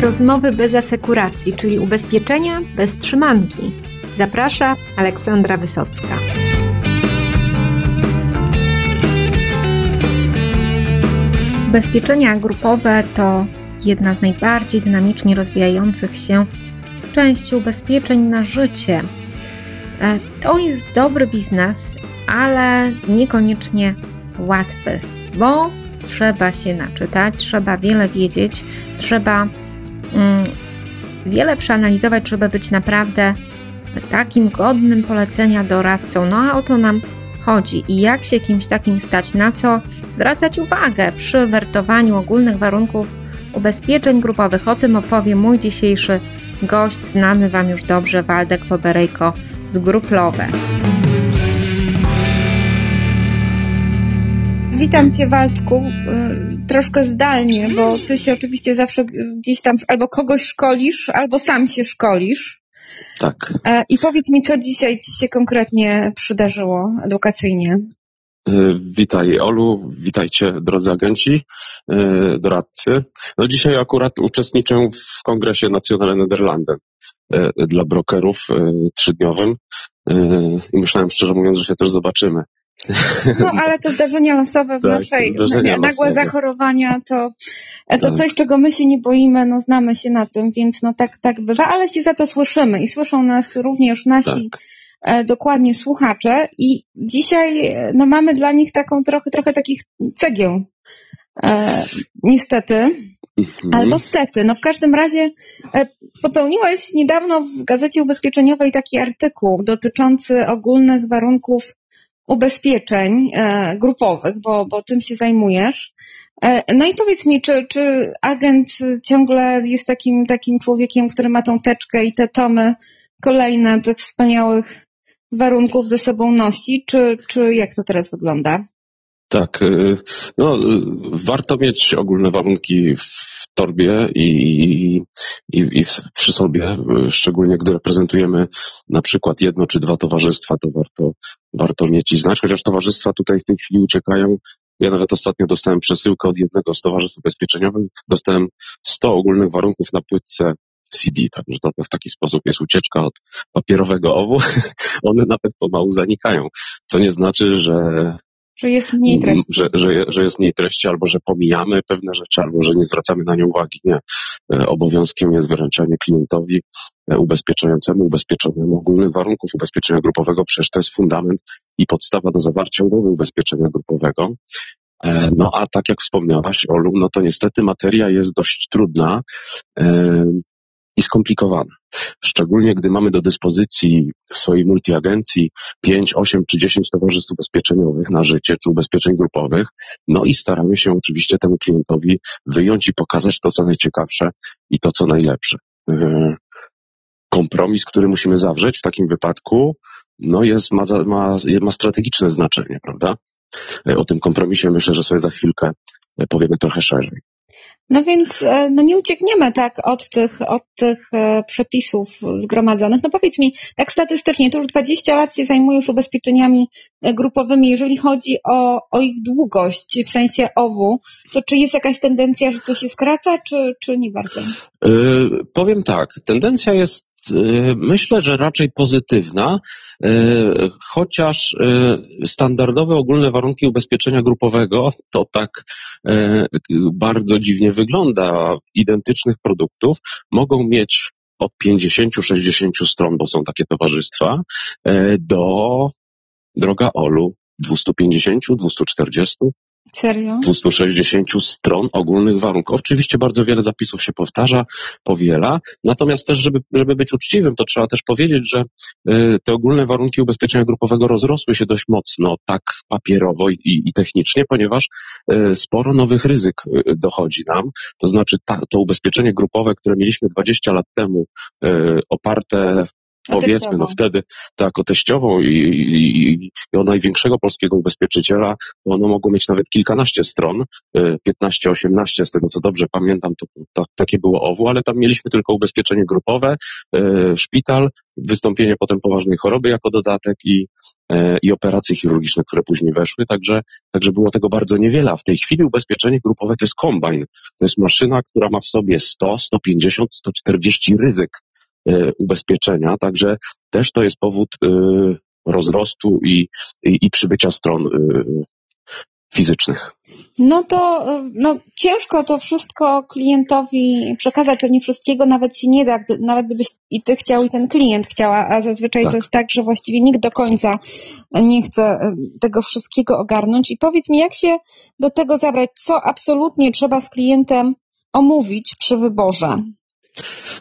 Rozmowy bez asekuracji, czyli ubezpieczenia bez trzymanki. Zaprasza Aleksandra Wysocka. Ubezpieczenia grupowe to jedna z najbardziej dynamicznie rozwijających się części ubezpieczeń na życie. E, to jest dobry biznes, ale niekoniecznie łatwy, bo trzeba się naczytać, trzeba wiele wiedzieć, trzeba wiele przeanalizować, żeby być naprawdę takim godnym polecenia doradcą. No a o to nam chodzi i jak się kimś takim stać, na co zwracać uwagę przy wertowaniu ogólnych warunków ubezpieczeń grupowych. O tym opowie mój dzisiejszy gość, znany Wam już dobrze, Waldek Poberejko z Gruplowe. Witam Cię Waldku, y, troszkę zdalnie, bo Ty się oczywiście zawsze gdzieś tam albo kogoś szkolisz, albo sam się szkolisz. Tak. E, I powiedz mi, co dzisiaj Ci się konkretnie przydarzyło edukacyjnie? Y, witaj Olu, witajcie drodzy agenci, y, doradcy. No dzisiaj akurat uczestniczę w kongresie Nationale Nederlanden dla brokerów trzydniowym i myślałem szczerze mówiąc, że się też zobaczymy. No ale to zdarzenia losowe w tak, naszej, nagłe losowe. zachorowania to, to tak. coś, czego my się nie boimy, no znamy się na tym, więc no tak, tak bywa, ale się za to słyszymy i słyszą nas również nasi tak. e, dokładnie słuchacze i dzisiaj e, no mamy dla nich taką trochę, trochę takich cegieł. E, niestety. Mhm. Albo stety. No w każdym razie e, popełniłeś niedawno w Gazecie Ubezpieczeniowej taki artykuł dotyczący ogólnych warunków ubezpieczeń e, grupowych, bo, bo tym się zajmujesz. E, no i powiedz mi, czy, czy agent ciągle jest takim, takim człowiekiem, który ma tą teczkę i te tomy kolejne tych wspaniałych warunków ze sobą nosi, czy, czy jak to teraz wygląda? Tak, e, no, warto mieć ogólne warunki w torbie i, i, i, przy sobie, szczególnie gdy reprezentujemy na przykład jedno czy dwa towarzystwa, to warto, warto mieć i znać, chociaż towarzystwa tutaj w tej chwili uciekają. Ja nawet ostatnio dostałem przesyłkę od jednego z towarzystw ubezpieczeniowych, dostałem 100 ogólnych warunków na płytce CD, także to, to w taki sposób jest ucieczka od papierowego owu. One nawet pomału zanikają, co nie znaczy, że że jest mniej treści. Że, że, że jest mniej treści, albo że pomijamy pewne rzeczy, albo że nie zwracamy na nie uwagi. Nie. E, obowiązkiem jest wyręczanie klientowi e, ubezpieczającemu, ubezpieczonemu ogólnych warunków ubezpieczenia grupowego, przecież to jest fundament i podstawa do zawarcia umowy ubezpieczenia grupowego. E, no a tak jak wspomniałaś, Olu, no to niestety materia jest dość trudna i skomplikowana. Szczególnie gdy mamy do dyspozycji w swojej multiagencji 5, 8 czy 10 towarzystw ubezpieczeniowych na życie czy ubezpieczeń grupowych, no i staramy się oczywiście temu klientowi wyjąć i pokazać to, co najciekawsze i to, co najlepsze. E, kompromis, który musimy zawrzeć w takim wypadku, no jest, ma, ma, ma strategiczne znaczenie, prawda? E, o tym kompromisie myślę, że sobie za chwilkę powiemy trochę szerzej. No więc e, no nie uciekniemy tak od tych, od tych e, przepisów zgromadzonych. No powiedz mi, tak statystycznie, to już 20 lat się zajmujesz ubezpieczeniami e, grupowymi. Jeżeli chodzi o, o ich długość, w sensie OWU, to czy jest jakaś tendencja, że to się skraca, czy, czy nie bardzo? Yy, powiem tak, tendencja jest myślę, że raczej pozytywna, y, chociaż y, standardowe ogólne warunki ubezpieczenia grupowego to tak bardzo dziwnie wygląda. Identycznych produktów mogą mieć od 50-60 stron, bo są takie towarzystwa, do, droga Olu, 250, 240, Serio? 260 stron ogólnych warunków. Oczywiście bardzo wiele zapisów się powtarza, powiela, natomiast też, żeby, żeby być uczciwym, to trzeba też powiedzieć, że y, te ogólne warunki ubezpieczenia grupowego rozrosły się dość mocno, tak papierowo i, i technicznie, ponieważ y, sporo nowych ryzyk y, dochodzi nam. To znaczy ta, to ubezpieczenie grupowe, które mieliśmy 20 lat temu, oparte powiedzmy, no wtedy tak, o teściową i, i, i, o największego polskiego ubezpieczyciela, to ono mogło mieć nawet kilkanaście stron, 15-18 z tego co dobrze pamiętam, to, to, takie było owu, ale tam mieliśmy tylko ubezpieczenie grupowe, szpital, wystąpienie potem poważnej choroby jako dodatek i, i operacje chirurgiczne, które później weszły, także, także było tego bardzo niewiele, a w tej chwili ubezpieczenie grupowe to jest kombajn, to jest maszyna, która ma w sobie 100, 150, 140 ryzyk ubezpieczenia, także też to jest powód e, rozrostu i, i, i przybycia stron e, fizycznych. No to no, ciężko to wszystko klientowi przekazać, pewnie wszystkiego nawet się nie da, nawet gdybyś i ty chciał i ten klient chciała, a zazwyczaj tak. to jest tak, że właściwie nikt do końca nie chce tego wszystkiego ogarnąć. I powiedz mi, jak się do tego zabrać, co absolutnie trzeba z klientem omówić przy wyborze?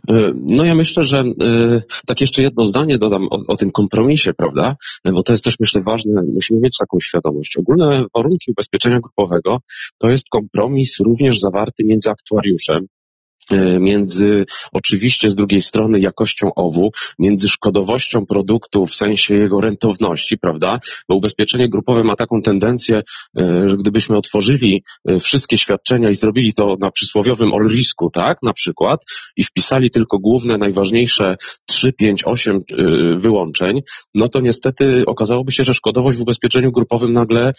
E, no ja myślę, że e, tak jeszcze jedno zdanie dodam o, o, tym kompromisie, prawda? E, bo to jest też myślę ważne, musimy mieć taką świadomość. Ogólne warunki ubezpieczenia grupowego to jest kompromis również zawarty między aktuariuszem, między oczywiście z drugiej strony jakością owu, między szkodowością produktu w sensie jego rentowności, prawda? Bo ubezpieczenie grupowe ma taką tendencję, e, że gdybyśmy otworzyli e, wszystkie świadczenia i zrobili to na przysłowiowym all risku, tak, na przykład, i wpisali tylko główne, najważniejsze 3, 5, 8 wyłączeń, no to niestety okazałoby się, że szkodowość w ubezpieczeniu grupowym nagle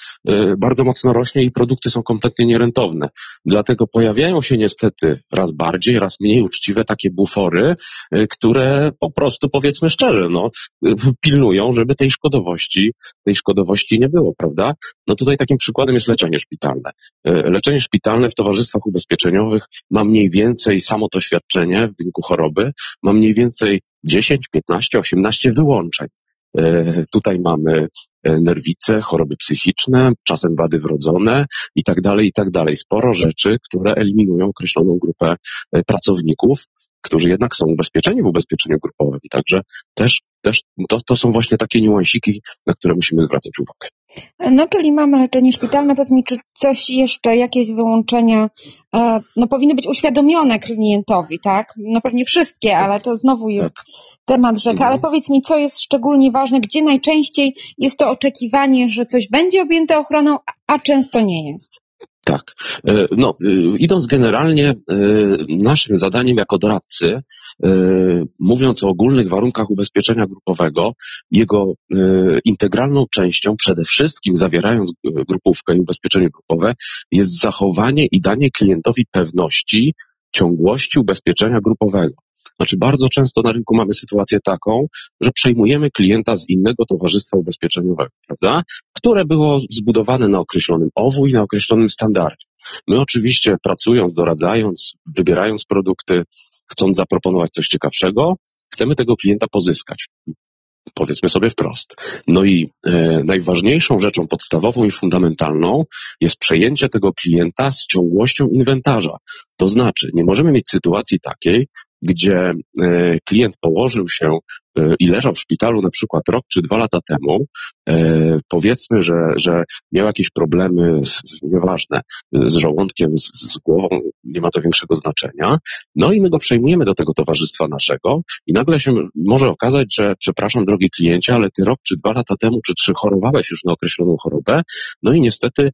bardzo mocno rośnie i produkty są kompletnie nierentowne. Dlatego pojawiają się niestety raz bardziej bardziej, raz mniej uczciwe takie bufory, y, które po prostu, powiedzmy szczerze, no, y, pilnują, żeby tej szkodowości, tej szkodowości nie było, prawda? No tutaj takim przykładem jest leczenie szpitalne. Y, leczenie szpitalne w towarzystwach ubezpieczeniowych ma mniej więcej samo to świadczenie w wyniku choroby, ma mniej więcej 10, 15, 18 wyłączeń. Tutaj mamy nerwice, choroby psychiczne, czasem wady wrodzone i tak dalej, i tak dalej. Sporo rzeczy, które eliminują określoną grupę e, pracowników, którzy jednak są ubezpieczeni w ubezpieczeniu grupowym. I także też, też to, to są właśnie takie niuansiki, na które musimy zwracać uwagę. No, czyli mamy leczenie szpitalne. Powiedz mi, czy coś jeszcze, jakieś wyłączenia, e, no powinny być uświadomione klientowi, tak? No pewnie wszystkie, ale to znowu jest tak. temat rzeka. Mhm. Ale powiedz mi, co jest szczególnie ważne, gdzie najczęściej jest to oczekiwanie, że coś będzie objęte ochroną, a często nie jest? Tak. E, no, e, idąc generalnie, e, naszym zadaniem jako doradcy, mówiąc o ogólnych warunkach ubezpieczenia grupowego, jego integralną częścią, przede wszystkim zawierając grupówkę i ubezpieczenie grupowe, jest zachowanie i danie klientowi pewności ciągłości ubezpieczenia grupowego. Znaczy bardzo często na rynku mamy sytuację taką, że przejmujemy klienta z innego towarzystwa ubezpieczeniowego, prawda? Które było zbudowane na określonym owu i na określonym standardzie. My oczywiście pracując, doradzając, wybierając produkty, chcąc zaproponować coś ciekawszego, chcemy tego klienta pozyskać. Powiedzmy sobie wprost. No i e, najważniejszą rzeczą podstawową i fundamentalną jest przejęcie tego klienta z ciągłością inwentarza. To znaczy, nie możemy mieć sytuacji takiej, gdzie e, klient położył się e, i leżał w szpitalu na przykład rok czy dwa lata temu, e, powiedzmy, że, że miał jakieś problemy, z, nieważne, z żołądkiem, z, z głową, nie ma to większego znaczenia, no i my go przejmujemy do tego towarzystwa naszego i nagle się może okazać, że przepraszam drogi kliencie, ale ty rok czy dwa lata temu, czy trzy chorowałeś już na określoną chorobę, no i niestety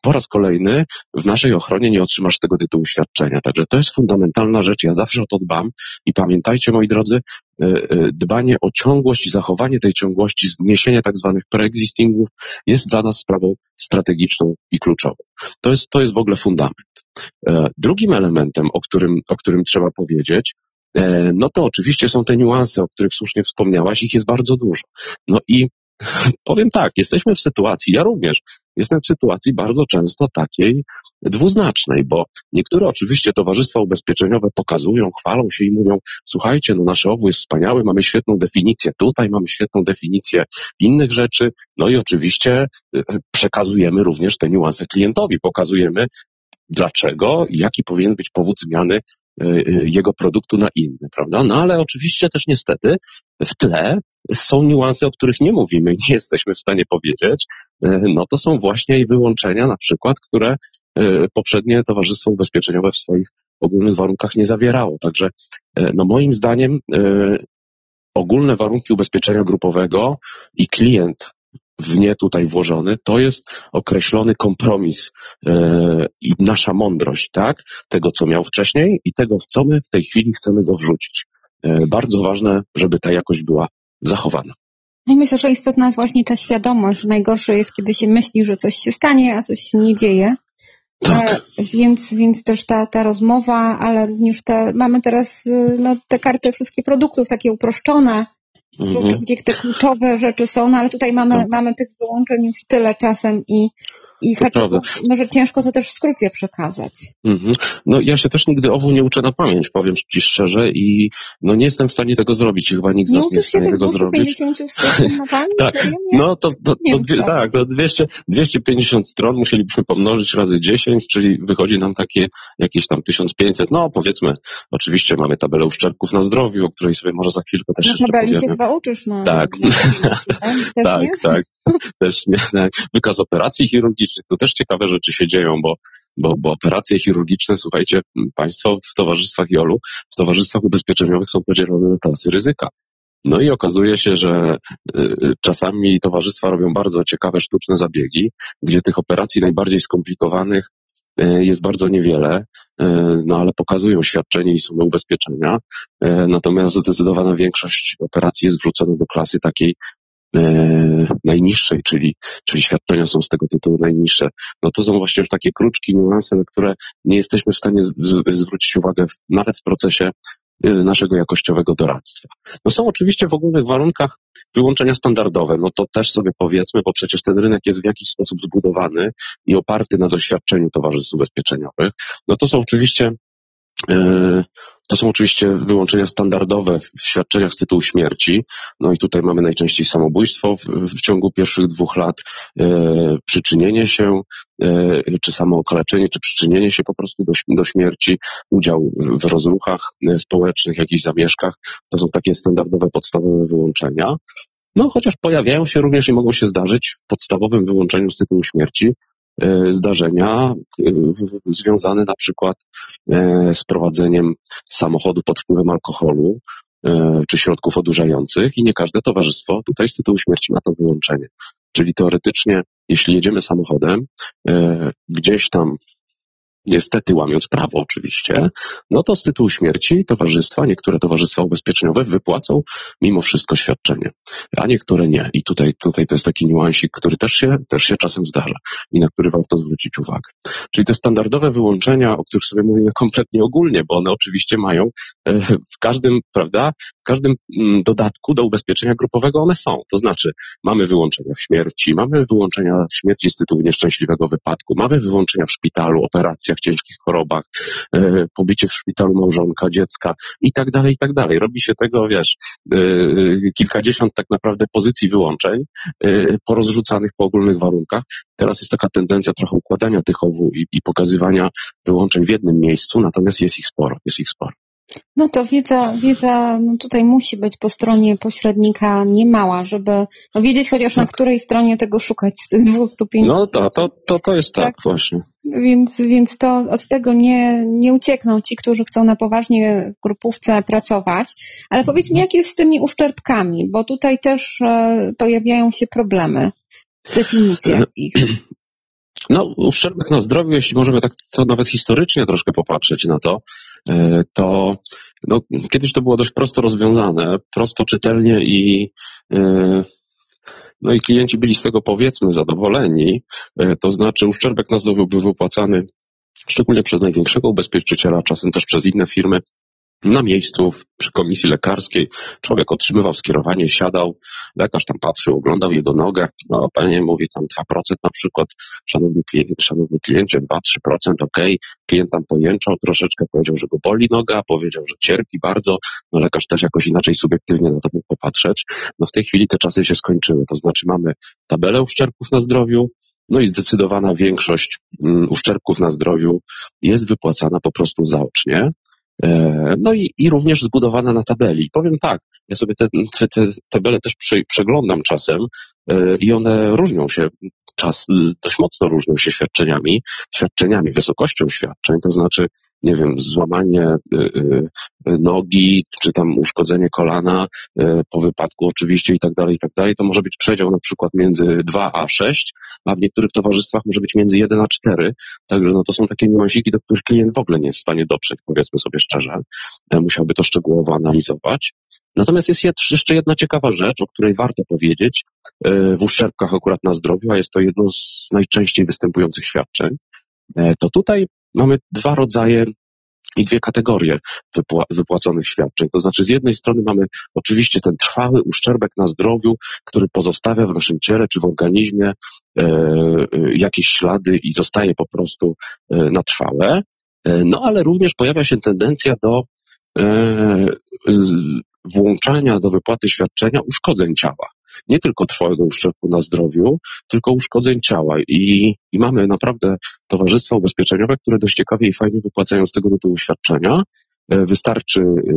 po raz kolejny w naszej ochronie nie otrzymasz tego tytułu świadczenia. Także to jest fundamentalna rzecz. Ja zawsze o to dbam i pamiętajcie, moi drodzy, e, e, dbanie o ciągłość i zachowanie tej ciągłości, zniesienie tak zwanych preexistingów jest dla nas sprawą strategiczną i kluczową. To jest, to jest w ogóle fundament. E, drugim elementem, o którym, o którym trzeba powiedzieć, no to oczywiście są te niuanse, o których słusznie wspomniałaś, ich jest bardzo dużo. No i powiem tak, jesteśmy w sytuacji, ja również jestem w sytuacji bardzo często takiej dwuznacznej, bo niektóre oczywiście towarzystwa ubezpieczeniowe pokazują, chwalą się i mówią, słuchajcie, no nasze obu jest wspaniałe, mamy świetną definicję tutaj, mamy świetną definicję innych rzeczy, no i oczywiście e, przekazujemy również te niuanse klientowi, pokazujemy dlaczego, jaki powinien być powód zmiany jego produktu na inny, prawda? No ale oczywiście też niestety w tle są niuanse, o których nie mówimy, nie jesteśmy w stanie powiedzieć, e, no to są właśnie i wyłączenia na przykład, które poprzednie Towarzystwo Ubezpieczeniowe w swoich ogólnych warunkach nie zawierało. Także no moim zdaniem ogólne warunki ubezpieczenia grupowego i klient w nie tutaj włożony, to jest określony kompromis e, i nasza mądrość, tak? Tego, co miał wcześniej i tego, w co my w tej chwili chcemy go wrzucić. E, bardzo ważne, żeby ta jakość była zachowana. No i myślę, że istotna jest właśnie ta świadomość, że najgorsze jest, kiedy się myśli, że coś się stanie, a coś się nie dzieje. Tak. E, więc, więc też ta, ta rozmowa, ale również te, mamy teraz y, no, te karty wszystkich produktów takie uproszczone, mhm. gdzie te kluczowe rzeczy są, no ale tutaj mamy, tak. mamy tych wyłączeń już tyle czasem i, i haczyków, może ciężko to też w skrócie przekazać. Mhm. No ja się też nigdy owu nie uczę na pamięć, powiem Ci szczerze i no nie jestem w stanie tego zrobić, chyba nikt z nas nie jest w stanie tego zrobić. na pamięć? tak, no to, to, to, to tak, to 200, 250 stron musielibyśmy pomnożyć razy 10, czyli wychodzi nam takie jakieś tam 1500, no powiedzmy, oczywiście mamy tabelę uszczerbków na zdrowiu, o której sobie może za chwilkę też no, jeszcze powiemy. się chyba uczysz, no. Tak, tak, tak, też nie, wykaz operacji chirurgicznych, chirurgicznych. Tu też ciekawe rzeczy się dzieją, bo, bo, bo operacje chirurgiczne, słuchajcie, Państwo w towarzystwach JOLU, w towarzystwach ubezpieczeniowych są podzielone na klasy ryzyka. No i okazuje się, że y, y, czasami towarzystwa robią bardzo ciekawe sztuczne zabiegi, gdzie tych operacji najbardziej skomplikowanych y, jest bardzo niewiele, no ale pokazują świadczenie i sumy ubezpieczenia. Natomiast zdecydowana większość operacji jest wrzucona do klasy takiej najniższej, czyli, czyli świadczenia są z tego tytułu najniższe, no to są właśnie już takie kruczki, niuanse, na które nie jesteśmy w stanie z, z, zwrócić uwagę w, nawet w procesie e, naszego jakościowego doradztwa. No są oczywiście w ogólnych warunkach wyłączenia standardowe, no to też sobie powiedzmy, bo przecież ten rynek jest w jakiś sposób zbudowany i oparty na doświadczeniu towarzystw ubezpieczeniowych. No to są oczywiście e, to są oczywiście wyłączenia standardowe w świadczeniach z tytułu śmierci. No i tutaj mamy najczęściej samobójstwo w, w ciągu pierwszych dwóch lat, e, przyczynienie się, e, czy samookaleczenie, czy przyczynienie się po prostu do, do śmierci, udział w, w rozruchach e, społecznych, jakichś zamieszkach. To są takie standardowe, podstawowe wyłączenia. No, chociaż pojawiają się również i mogą się zdarzyć w podstawowym wyłączeniu z tytułu śmierci zdarzenia e, związane na przykład e, z prowadzeniem samochodu pod wpływem alkoholu czy środków odurzających i nie każde towarzystwo tutaj z tytułu śmierci ma to wyłączenie. Czyli teoretycznie, jeśli jedziemy samochodem, gdzieś tam niestety łamiąc prawo oczywiście, no to z tytułu śmierci towarzystwa, niektóre towarzystwa ubezpieczeniowe wypłacą mimo wszystko świadczenie, a niektóre nie. I tutaj, tutaj to jest taki niuansik, który też się, też się czasem zdarza i na który warto zwrócić uwagę. Czyli te standardowe wyłączenia, o których sobie mówimy kompletnie ogólnie, bo one oczywiście mają e, w każdym, prawda, w każdym mm, dodatku do ubezpieczenia grupowego one są. To znaczy mamy wyłączenia w śmierci, mamy wyłączenia w śmierci z tytułu nieszczęśliwego wypadku, mamy wyłączenia w szpitalu, operacjach ciężkich chorobach, e, pobicie w szpitalu małżonka, dziecka i tak dalej, i tak dalej. Robi się tego, wiesz, e, kilkadziesiąt tak naprawdę pozycji wyłączeń e, porozrzucanych po ogólnych warunkach. Teraz jest taka tendencja trochę układania tych owu i, i pokazywania wyłączeń w jednym miejscu, natomiast jest ich sporo, jest ich sporo. No to wiedza, wiedza no tutaj musi być po stronie pośrednika niemała, żeby no wiedzieć chociaż tak. na której stronie tego szukać z tych 250. No to, to, to, to jest tak, tak, właśnie. Więc, więc to od tego nie, nie uciekną ci, którzy chcą na poważnie w grupówce pracować. Ale powiedz mi, jak jest z tymi uszczerbkami, bo tutaj też e, pojawiają się problemy w definicjach ich. No, uszczerbek na zdrowiu, jeśli możemy tak to nawet historycznie troszkę popatrzeć na to, e, to no, kiedyś to było dość prosto rozwiązane, prosto, czytelnie i e, no i klienci byli z tego powiedzmy zadowoleni, e, to znaczy uszczerbek na zdrowiu był wypłacany szczególnie przez największego ubezpieczyciela, czasem też przez inne firmy, na miejscu przy komisji lekarskiej człowiek otrzymywał skierowanie, siadał, lekarz tam patrzył, oglądał jego nogę, no panie mówi tam 2% na przykład, szanowny, klient, szanowny kliencie, 2-3%, ok, klient tam pojęczał troszeczkę, powiedział, że go boli noga, powiedział, że cierpi bardzo, no lekarz też jakoś inaczej subiektywnie na to mógł popatrzeć, no w tej chwili te czasy się skończyły, to znaczy mamy tabelę uszczerbków na zdrowiu, no i zdecydowana większość um, uszczerbków na zdrowiu jest wypłacana po prostu zaocznie. E, no i, i również zbudowana na tabeli. Powiem tak, ja sobie te, te, te tabele też przy, przeglądam czasem e, i one różnią się, czas dość mocno różnią się świadczeniami, świadczeniami, wysokością świadczeń, to znaczy nie wiem, złamanie nogi, czy tam uszkodzenie kolana po wypadku oczywiście i tak dalej, i tak dalej, to może być przedział na przykład między 2 a 6, a w niektórych towarzystwach może być między 1 a 4, także no to są takie niuansiki, do których klient w ogóle nie jest w stanie dotrzeć, powiedzmy sobie szczerze, musiałby to szczegółowo analizować. Natomiast jest jeszcze jedna ciekawa rzecz, o której warto powiedzieć w uszczerbkach akurat na zdrowiu, a jest to jedno z najczęściej występujących świadczeń. To tutaj mamy dwa rodzaje i dwie kategorie wypła wypłaconych świadczeń. To znaczy, z jednej strony mamy oczywiście ten trwały uszczerbek na zdrowiu, który pozostawia w naszym ciele czy w organizmie e, e, jakieś ślady i zostaje po prostu e, na trwałe. No ale również pojawia się tendencja do włączania do wypłaty świadczenia uszkodzeń ciała nie tylko trwałego uszczerbku na zdrowiu, tylko uszkodzeń ciała. I, I mamy naprawdę towarzystwa ubezpieczeniowe, które dość ciekawie i fajnie wypłacają z tego tytułu świadczenia. E, wystarczy e,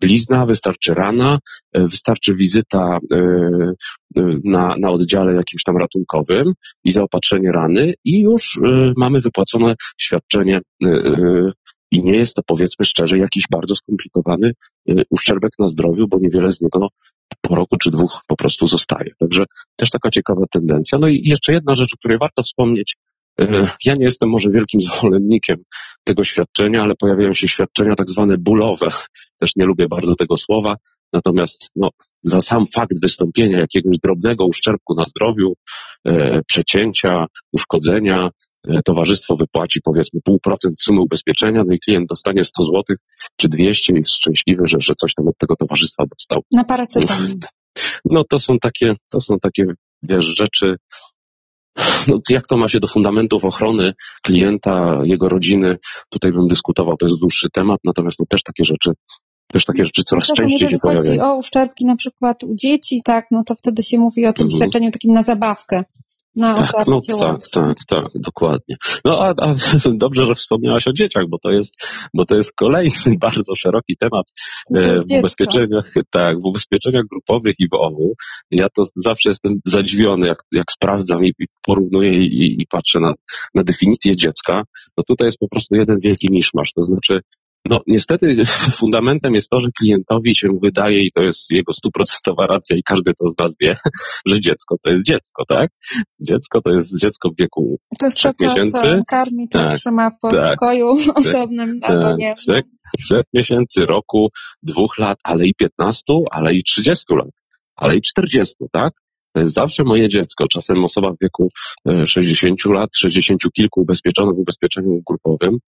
blizna, wystarczy rana, e, wystarczy wizyta na, na oddziale jakimś tam ratunkowym i zaopatrzenie rany i już mamy wypłacone świadczenie i nie jest to, powiedzmy szczerze, jakiś bardzo skomplikowany uszczerbek na zdrowiu, bo niewiele z niego po roku czy dwóch po prostu zostaje. Także też taka ciekawa tendencja. No i jeszcze jedna rzecz, o której warto wspomnieć. E, ja nie jestem może wielkim zwolennikiem tego świadczenia, ale pojawiają się świadczenia tak zwane bólowe. Też nie lubię bardzo tego słowa. Natomiast no, za sam fakt wystąpienia jakiegoś drobnego uszczerbku na zdrowiu, e, przecięcia, uszkodzenia, towarzystwo wypłaci powiedzmy pół procent sumy ubezpieczenia, no i klient dostanie 100 zł czy 200 i jest szczęśliwy, że, że coś tam od tego towarzystwa dostał. Na paracetamol. No to są takie, to są takie, wiesz, rzeczy, no, jak to ma się do fundamentów ochrony klienta, jego rodziny, tutaj bym dyskutował, to jest dłuższy temat, natomiast no, też takie rzeczy też takie rzeczy coraz no, częściej się pojawiają. Jeżeli chodzi o uszczerbki na przykład u dzieci, tak, no to wtedy się mówi o tym mhm. świadczeniu takim na zabawkę. Na tak, no, tak, tak, tak, dokładnie. No a, a dobrze, że wspomniałaś o dzieciach, bo to jest, bo to jest kolejny bardzo szeroki temat e, w ubezpieczeniach, tak, w ubezpieczeniach grupowych i w OWU. Ja to zawsze jestem zadziwiony, jak, jak sprawdzam i, i porównuję i, i patrzę na, na definicję dziecka. No tutaj jest po prostu jeden wielki miszmasz, to znaczy no niestety fundamentem jest to, że klientowi się wydaje, i to jest jego stuprocentowa racja i każdy to z nas wie, że dziecko to jest dziecko, tak? Dziecko to jest dziecko w wieku to jest trzech to, co, miesięcy. Co karmi, to tak, trzyma w tak, pokoju tak, osobnym, tak, albo nie. Trzech, trzech miesięcy, roku, dwóch lat, ale i piętnastu, ale i trzydziestu lat, ale i czterdziestu, tak? To jest zawsze moje dziecko. Czasem osoba w wieku 60 e, lat, 60 kilku ubezpieczonych w ubezpieczeniu grupowym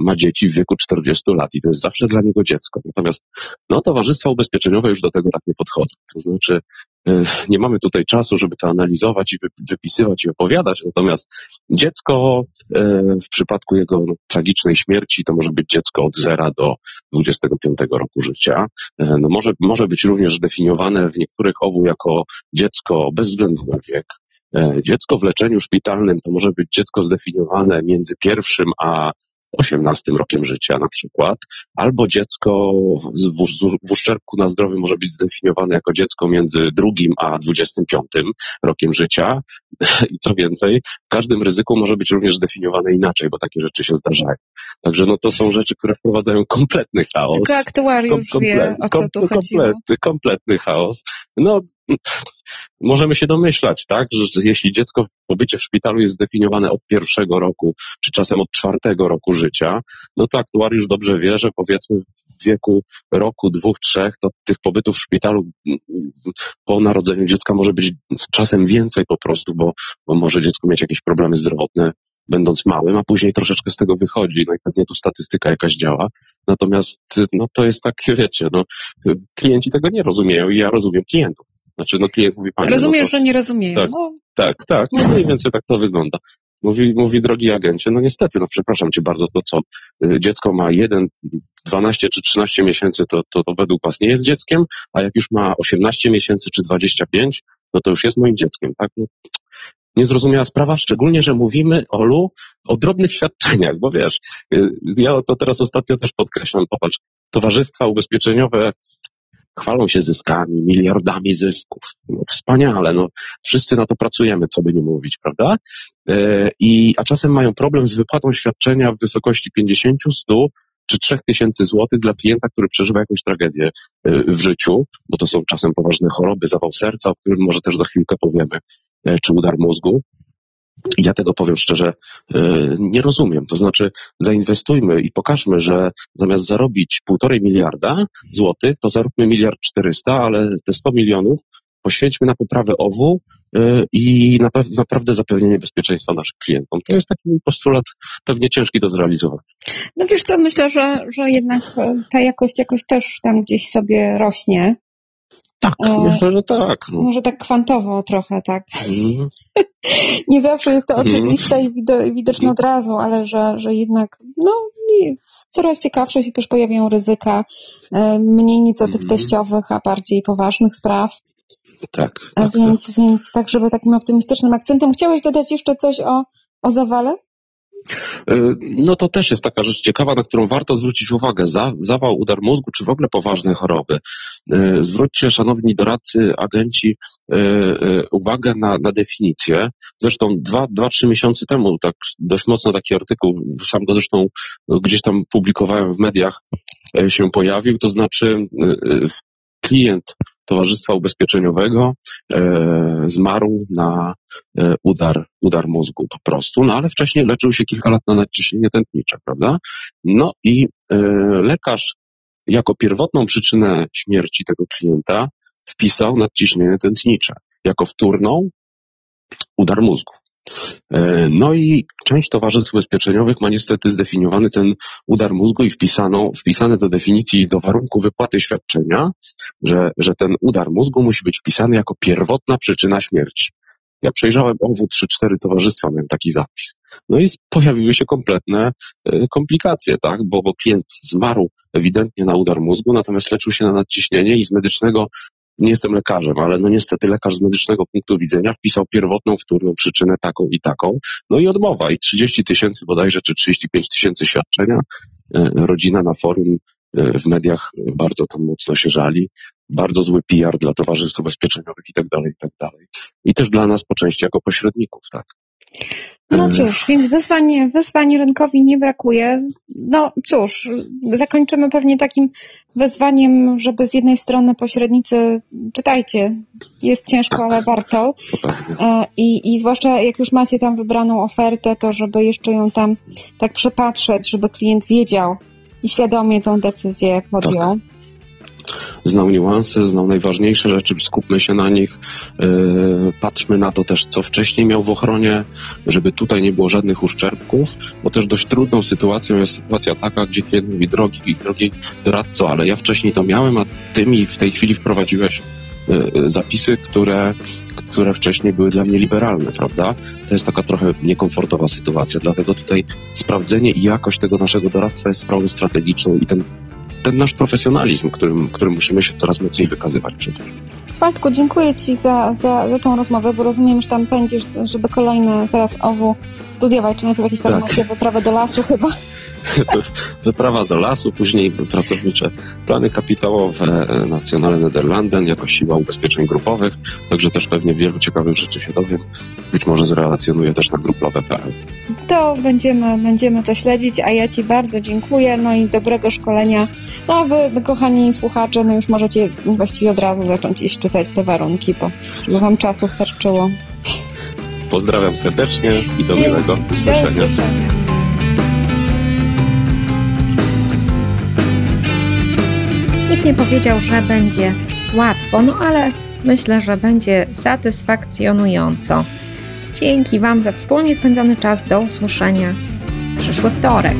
ma dzieci w wieku 40 lat i to jest zawsze dla niego dziecko. Natomiast no, towarzystwa ubezpieczeniowe już do tego tak nie podchodzą. To znaczy e, nie mamy tutaj czasu, żeby to analizować i wypisywać i opowiadać, natomiast dziecko e, w przypadku jego no, tragicznej śmierci to może być dziecko od 0 do 25 roku życia. No, może, może być również definiowane w niektórych owu jako dziecko bez względu na wiek. Dziecko w leczeniu szpitalnym to może być dziecko zdefiniowane między pierwszym a 18 rokiem życia na przykład, albo dziecko w uszczerbku na zdrowiu może być zdefiniowane jako dziecko między drugim a 25 rokiem życia i co więcej, w każdym ryzyku może być również zdefiniowane inaczej, bo takie rzeczy się zdarzają. Także no to są rzeczy, które wprowadzają kompletny chaos. Tylko aktuariusz kom, wie, o co tu chodziło. Kompletny, kompletny chaos. No, możemy się domyślać, tak, że jeśli dziecko pobycie w szpitalu jest zdefiniowane od pierwszego roku, czy czasem od czwartego roku życia, no to aktuariusz dobrze wie, że powiedzmy w wieku roku, dwóch, trzech, to tych pobytów w szpitalu po narodzeniu dziecka może być czasem więcej po prostu, bo, bo może dziecko mieć jakieś problemy zdrowotne, będąc małym, a później troszeczkę z tego wychodzi, no i pewnie tu statystyka jakaś działa. Natomiast, no to jest tak, wiecie, no, klienci tego nie rozumieją i ja rozumiem klientów. Znaczy, no klient mówi, panie... Rozumiem, no to, że nie rozumieją. Tak, no. tak, tak, no mniej więcej tak to wygląda. Mówi, mówi, drogi agencie, no niestety, no przepraszam cię bardzo, to co, y, dziecko ma 1, 12 czy 13 miesięcy, to, to, to według was nie jest dzieckiem, a jak już ma 18 miesięcy czy 25, no to już jest moim dzieckiem, tak? No, niezrozumiała sprawa, szczególnie, że mówimy, Olu, o drobnych świadczeniach, bo wiesz, y, ja to teraz ostatnio też podkreślam, popatrz, towarzystwa ubezpieczeniowe chwalą się zyskami, miliardami zysków. No, wspaniale, no wszyscy na to pracujemy, co by nie mówić, prawda? E, I, a czasem mają problem z wypłatą świadczenia w wysokości 50, 100 czy 3000 złotych dla klienta, który przeżywa jakąś tragedię e, w życiu, bo to są czasem poważne choroby, zawał serca, o którym może też za chwilkę powiemy, e, czy udar mózgu. Ja tego powiem szczerze, nie rozumiem. To znaczy, zainwestujmy i pokażmy, że zamiast zarobić półtorej miliarda złotych, to zaróbmy miliard czterysta, ale te 100 milionów poświęćmy na poprawę OWU y, i na naprawdę zapewnienie bezpieczeństwa naszych klientom. To jest taki postulat pewnie ciężki do zrealizowania. No wiesz co, myślę, że, że jednak e, ta jakość jakoś też tam gdzieś sobie rośnie. Tak, e, myślę, że tak. No. Może tak kwantowo trochę, tak. Mm. Nie zawsze jest to mhm. oczywiste i widoczne od razu, ale że, że jednak, no, coraz ciekawsze się też pojawiają ryzyka, e, mniej nic o tych mm. teściowych, a bardziej poważnych spraw. Tak. Tak, więc, tak. więc tak, żeby takim optymistycznym akcentem. Chciałeś dodać jeszcze coś o, o zawale? E, no to też jest taka rzecz ciekawa, na którą warto zwrócić uwagę. Zawał, udar mózgu, czy w ogóle poważne choroby. E, zwróćcie, szanowni doradcy, agenci, e, uwagę na, na definicję. Zresztą dwa, dwa, trzy miesiące temu tak dość mocno taki artykuł, sam go zresztą gdzieś tam publikowałem w mediach, się pojawił, to znaczy klient Towarzystwa Ubezpieczeniowego e, zmarł na e, udar, udar mózgu po prostu, no ale wcześniej leczył się kilka lat na nadciśnienie tętnicze, prawda? No i e, lekarz jako pierwotną przyczynę śmierci tego klienta wpisał nadciśnienie tętnicze, jako wtórną udar mózgu. E, no i część towarzystw ubezpieczeniowych ma niestety zdefiniowany ten udar mózgu i wpisano, wpisane do definicji do warunku wypłaty świadczenia, że, że ten udar mózgu musi być wpisany jako pierwotna przyczyna śmierci. Ja przejrzałem owu 3-4 towarzystwa, miałem taki zapis. No i pojawiły się kompletne e, komplikacje, tak? Bo, bo klient zmarł ewidentnie na udar mózgu, natomiast leczył się na nadciśnienie i z medycznego nie jestem lekarzem, ale no niestety lekarz z medycznego punktu widzenia wpisał pierwotną, wtórną przyczynę taką i taką, no i odmowa i 30 tysięcy bodajże, czy 35 tysięcy świadczenia. E, rodzina na forum e, w mediach bardzo tam mocno się żali, bardzo zły PR dla towarzystw ubezpieczeniowych i tak dalej, i tak dalej. I też dla nas po części jako pośredników, tak. No e. cóż, więc wyzwań, wyzwań rynkowi nie brakuje. No cóż, zakończymy pewnie takim wezwaniem, żeby z jednej strony pośrednicy, czytajcie, jest ciężko, ale warto. E, I, I zwłaszcza jak już macie tam wybraną ofertę, to żeby jeszcze ją tam tak przepatrzeć, żeby klient wiedział i świadomie tą decyzję podjął. Znał niuanse, znał najważniejsze rzeczy, skupmy się na nich, yy, patrzmy na to też, co wcześniej miał w ochronie, żeby tutaj nie było żadnych uszczerbków, bo też dość trudną sytuacją jest sytuacja taka, gdzie klient mówi, drogi, drogi doradco, ale ja wcześniej to miałem, a ty mi w tej chwili wprowadziłeś yy, zapisy, które, które wcześniej były dla mnie liberalne, prawda? To jest taka trochę niekomfortowa sytuacja, dlatego tutaj sprawdzenie i jakość tego naszego doradztwa jest sprawą strategiczną i ten ten nasz profesjonalizm, którym, którym musimy się coraz mocniej wykazywać przecież. Waldku, dziękuję Ci za, za, za tą rozmowę, bo rozumiem, że tam pędzisz, żeby kolejne zaraz owu studiować, czy najpierw jakieś tam tak. macie wyprawę do lasu chyba. Wyprawa do lasu, później pracownicze plany kapitałowe, e, Nacjonalne Nederlanden jako siła ubezpieczeń grupowych, także też pewnie wielu ciekawych rzeczy się dowiem. Być może zrelacjonuję też na gruplowe.pl. To będziemy, będziemy to śledzić, a ja Ci bardzo dziękuję, no i dobrego szkolenia. No a Wy, kochani słuchacze, no już możecie właściwie od razu zacząć iść czytać te warunki, bo żeby Wam czasu starczyło. Pozdrawiam serdecznie i do miłego usłyszenia. Nikt nie powiedział, że będzie łatwo, no ale myślę, że będzie satysfakcjonująco. Dzięki Wam za wspólnie spędzony czas. Do usłyszenia w przyszły wtorek.